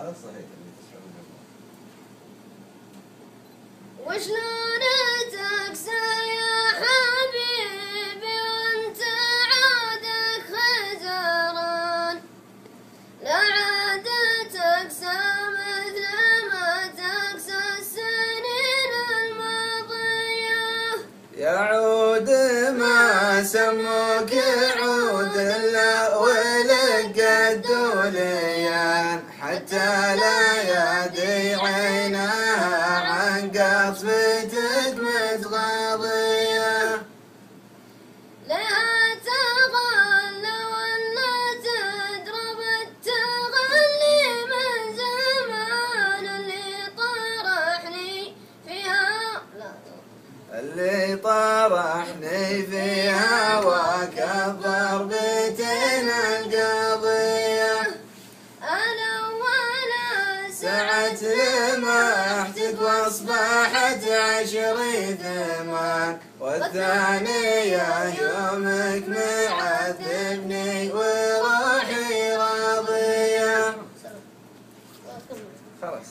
اللي وشلون تكسى يا حبيبي وأنت خزران لا عاد تكسى مثل ما تكسى السنين الماضية. يعود ما سموك حتى لا يدي عينها عن قصفتك متغاضية. لا تغلى ولا تدرب التغلي من زمان اللي طرحني فيها. اللي طرحني في سعت لمحتك واصبحت عشر ثمان والثانية يومك معذبني وروحي راضية. خلاص